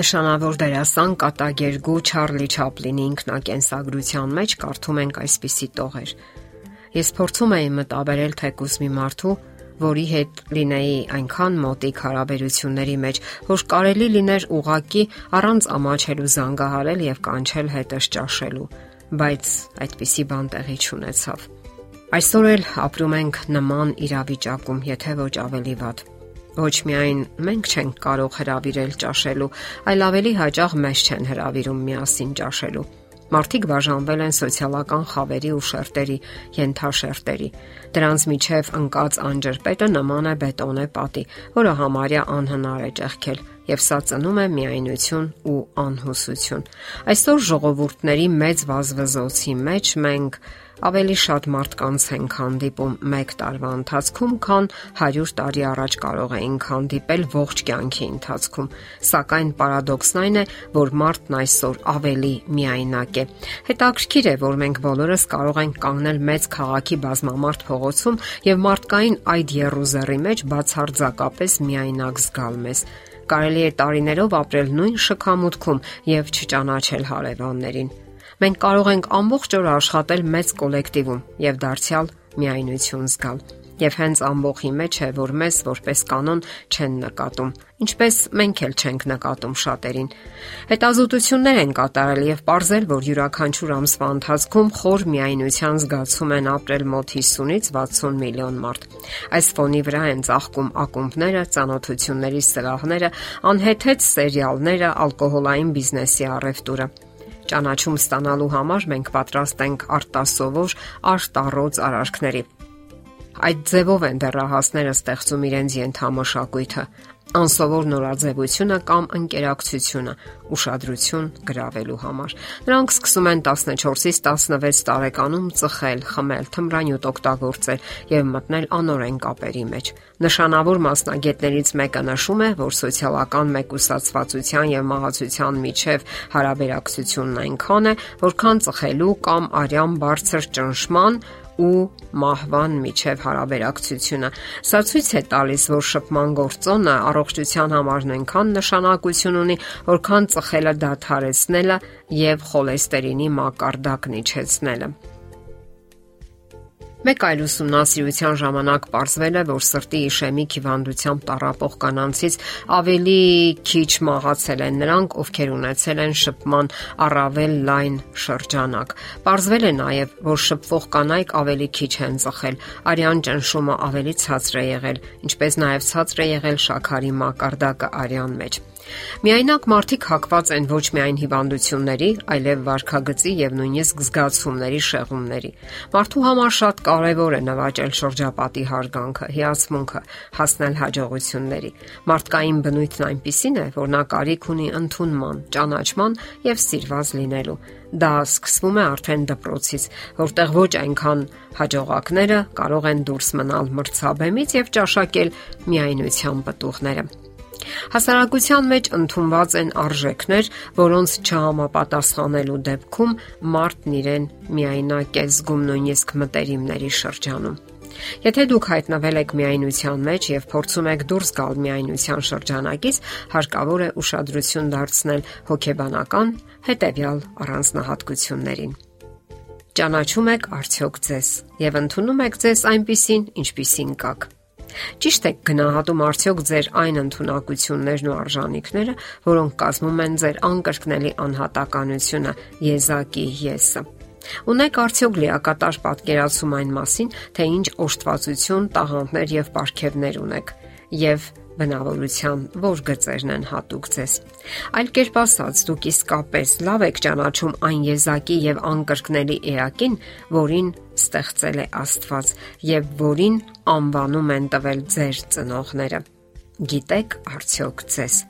Նշանավոր դերասան կատագերգու Չարլի Չապլինի ինքնակենսագրության մեջ կարդում ենք այսպիսի տողեր. Ես փորձում էի մտաբերել թեկուս մի մարդու, որի հետ լինեի այնքան մոտիկ հարաբերությունների մեջ, որ կարելի լիներ ուղակի առանց ամաչելու զանգահարել եւ կանչել հետս ճաշելու, բայց այդպիսի բան տեղի չունեցավ։ Այսօր էլ ապրում ենք նման իրավիճակում, եթե ոչ ավելի վատ։ Ոչ միայն մենք չենք կարող հravirել ճաշելու, այլ ավելի հաճախ մեզ չեն հravirում միասին ճաշելու։ Մարդիկ բաժանվել են սոցիալական խավերի ու շերտերի, յենթաշերտերի։ Դրանց միջև ընկած անջրպետը նման է բետոնե պատի, որը համարյա անհնար է ճեղքել, եւ սա ծնում է միայնություն ու անհուսություն։ Այսօր ժողովուրդների մեծ վազվզոցի մեջ մենք ավելի շատ մարդկանց ենք հանդիպում 1 տարվա ընթացքում, քան 100 տարի առաջ կարող էինք հանդիպել ողջ կյանքի ընթացքում։ Սակայն պարադոքսն այն է, որ մարդն այսօր ավելի միայնակ է։ Հետաքրքիր է, որ մենք բոլորս կարող ենք կանգնել մեծ քաղաքի բազմամարդ փողոցում եւ մարդկային այդ երուզերի մեջ բացարձակապես միայնակ զգալ մեզ կարելի է տարիներով ապրել նույն շքամուտքում եւ չճանաչել հարևաններին։ Մենք կարող ենք ամբողջ օր աշխատել մեծ կոլեկտիվում եւ դարձյալ միայնություն զգալ։ Եվ հենց ամբողջի մեջ է, որ մեզ որպես կանոն չեն նկատում, ինչպես մենք էլ չենք նկատում շատերին։ Հետազոտություններ են կատարել եւ ողրզել, որ յուրաքանչյուր ամսվա ընթացքում խոր միայնության զգացում են ապրել մոտ 50-ից 60 միլիոն մարդ։ Այս ֆոնի վրա են ծաղկում ակումբները, ծանոթությունների սրահները, անհեթեթ սերիալները, ալկոհոլային բիզնեսի առևտուրը ճանաչում ստանալու համար մենք պատրաստ ենք արտասովոր արտառոց արարքների։ Այդ ձևով են դեռահասները ստեղծում իրենց ենթամշակույթը, անսովոր նորաձևությունը կամ ընկերակցությունը ուշադրություն գրավելու համար։ Նրանք սկսում են 14-ից 16 տարեկանում ծխել, խմել, թմրանյութ օգտագործել եւ մտնել անօրեն կապերի մեջ։ Նշանավոր մասնագետներից մեկը նշում է, որ սոցիալական մեկուսացվածության եւ մահացության միջև հարաբերակցությունն այնքան է, որքան ծխելու կամ արյան բարձր ճնշման ու մահվան միջև հարաբերակցությունը։ Սա ցույց է տալիս, որ շփման գործոնը առողջության համար նույնքան նշանակություն ունի, որքան ծխելը դադարեցնելը եւ խոլեստերինի մակարդակն իջեցնելը։ Մեկ այլ ուսումնասիրության ժամանակ ողջվել է, որ սրտի իշեմիկ հիվանդությամբ տառապող կանանցից ավելի քիչ մահացել են նրանք, ովքեր ունեցել են շփման առավել լայն շրջանակ։ Ողջվել է նաև, որ շփվող կանայք ավելի քիչ են ծխել, արյան ճնշումը ավելի ցածր է եղել, ինչպես նաև ցածր է եղել շաքարի մակարդակը արյան մեջ։ Միայնակ մարդիկ հակված են ոչ միայն հիվանդությունների, այլև վարքագծի եւ նույնիսկ զգացումների շեղումների։ Մարդու համար շատ կարևոր է նվաճել շրջապատի հարգանքը, հիացմունքը, հասնել հաջողությունների։ Մարդկային բնույթն այնպիսին է, որ նա կարիք ունի ընդունման, ճանաչման եւ սիրված լինելու։ Դա սկսվում է արդեն դպրոցից, որտեղ ոչ այնքան հաջողակները կարող են դուրս մնալ մրցաբեմից եւ ճաշակել միայնության պտուղները։ Հասարակության մեջ ընդունված են արժեքներ, որոնց չհամապատասխանելու դեպքում մարդն իրեն միայնակ է զգում նույնիսկ մտերիմների շրջանում։ Եթե դուք հայտնվել եք միայնության մեջ եւ փորձում եք դուրս գալ միայնության շրջանակից, հարկավոր է ուշադրություն դարձնել հոգեբանական հետեւյալ առանձնահատկություններին։ Ճանաչում եք արդյոք ձեզ եւ ընդունում եք ձեզ այնպիսին, ինչպիսին կաք։ Ճիշտ է գնահատում արդյոք ձեր այն ընտունակություններն ու արժանինքները, որոնք կազմում են ձեր անկրկնելի անհատականությունը, եզակի եսը։ Ունեք արդյոք լիակատար պատկերացում այն մասին, թե ինչ օժտվածություն, տաղանդներ եւ ապարքևներ ունեք եւ բնավորության որ գծերն են հատուկ ձեզ։ Այլ կերպ ասած, դուք իսկապես լավ եք ճանաչում այն եզակի եւ անկրկնելի էակին, որին ստեղծել է Աստված եւ որին անվանում են տվել ձեր ծնողները։ Գիտեք արդյոք ձեզ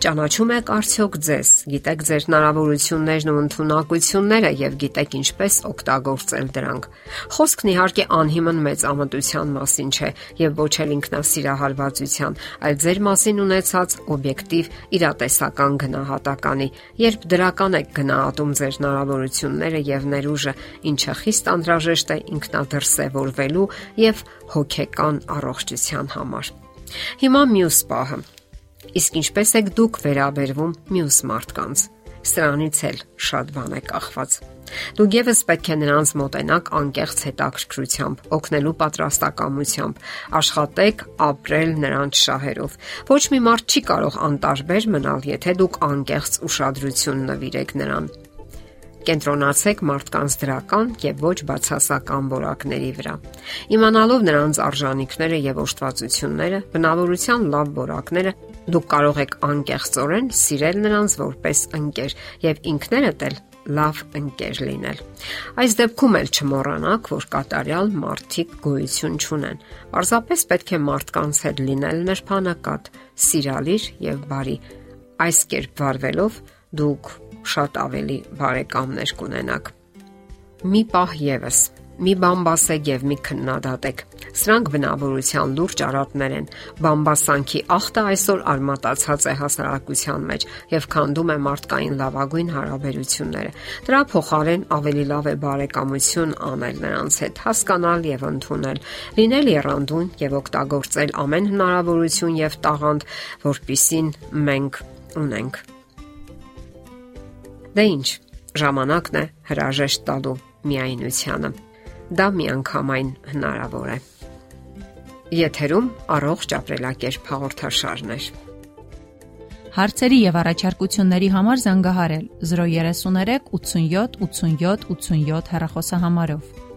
Ճանաչում եք արդյոք ձեզ, գիտեք ձեր հնարավորություններն ու ընտունակությունները եւ գիտեք ինչպես օգտագործել դրանք։ Խոսքն իհարկե անհիմն մեծ ամտության մասին չէ եւ ոչ էլ ինքնասիրահարվածության, այլ ձեր մասին ունեցած օբյեկտիվ իրատեսական գնահատականի, երբ դրական եք գնահատում ձեր հնարավորությունները եւ ներուժը, ինչը խիստ անհրաժեշտ է ինքնադրսևորվելու եւ հոգեկան առողջության համար։ Հիմա մյուս պահը Իսկ ինչպես եք դուք վերաբերվում մյուս մարդկանց։ Սրանից էլ շատ բան է կախված։ Դուք եւս պետք է նրանց մոտենաք անկեղծ հետաքրքրությամբ, օգնելու պատրաստակամությամբ, աշխատեք ապրել նրանց շահերով։ Ոչ մի մարդ չի կարող անտարբեր մնալ, եթե դուք անկեղծ ուշադրություն նվիրեք նրան։ Կենտրոնացեք մարդկանց դրական եւ ոչ բացասական որակների վրա։ Իմանալով նրանց արժանինքները եւ օժտվածությունները, բնավորության լավ որակները, դուք կարող եք անկեղծորեն սիրել նրանց որպես ընկեր եւ ինքներդ էլ լավ ընկեր լինել։ Այս դեպքում էլ չմոռանաք, որ կատարյալ մարդիկ գոյություն չունեն։ Պարզապես պետք է մարդկանց հետ լինել նրբանակատ, սիրալիր եւ բարի։ Այս կերպ վարվելով դուք շատ ավելի բարեկամներ կունենաք։ Մի պահ եւս մի բամբասեք եւ մի քննադատեք։ Սրանք բնավորության լուրջ արատներ են։ Բամբասանքի ախտը այսօր արմատացած է հասարակության մեջ եւ քանդում է մարդկային լավագույն հարաբերությունները։ Դրա փոխարեն ավելի լավ է բարեկամություն անել նրանց հետ, հասկանալ եւ ընդունել, լինել երանդուն եւ օգտագործել ամեն հնարավորություն եւ տաղանդ, որpիսին մենք ունենք։ Դե ինչ, ժամանակն է հրաժեշտ տալու միայնությանը։ Դա միանգամայն հնարավոր է։ Եթերում առողջ ապրելակերպ հաղորդաշարն է։ Հարցերի եւ առաջարկությունների համար զանգահարել 033 87 87 87 հեռախոսահամարով։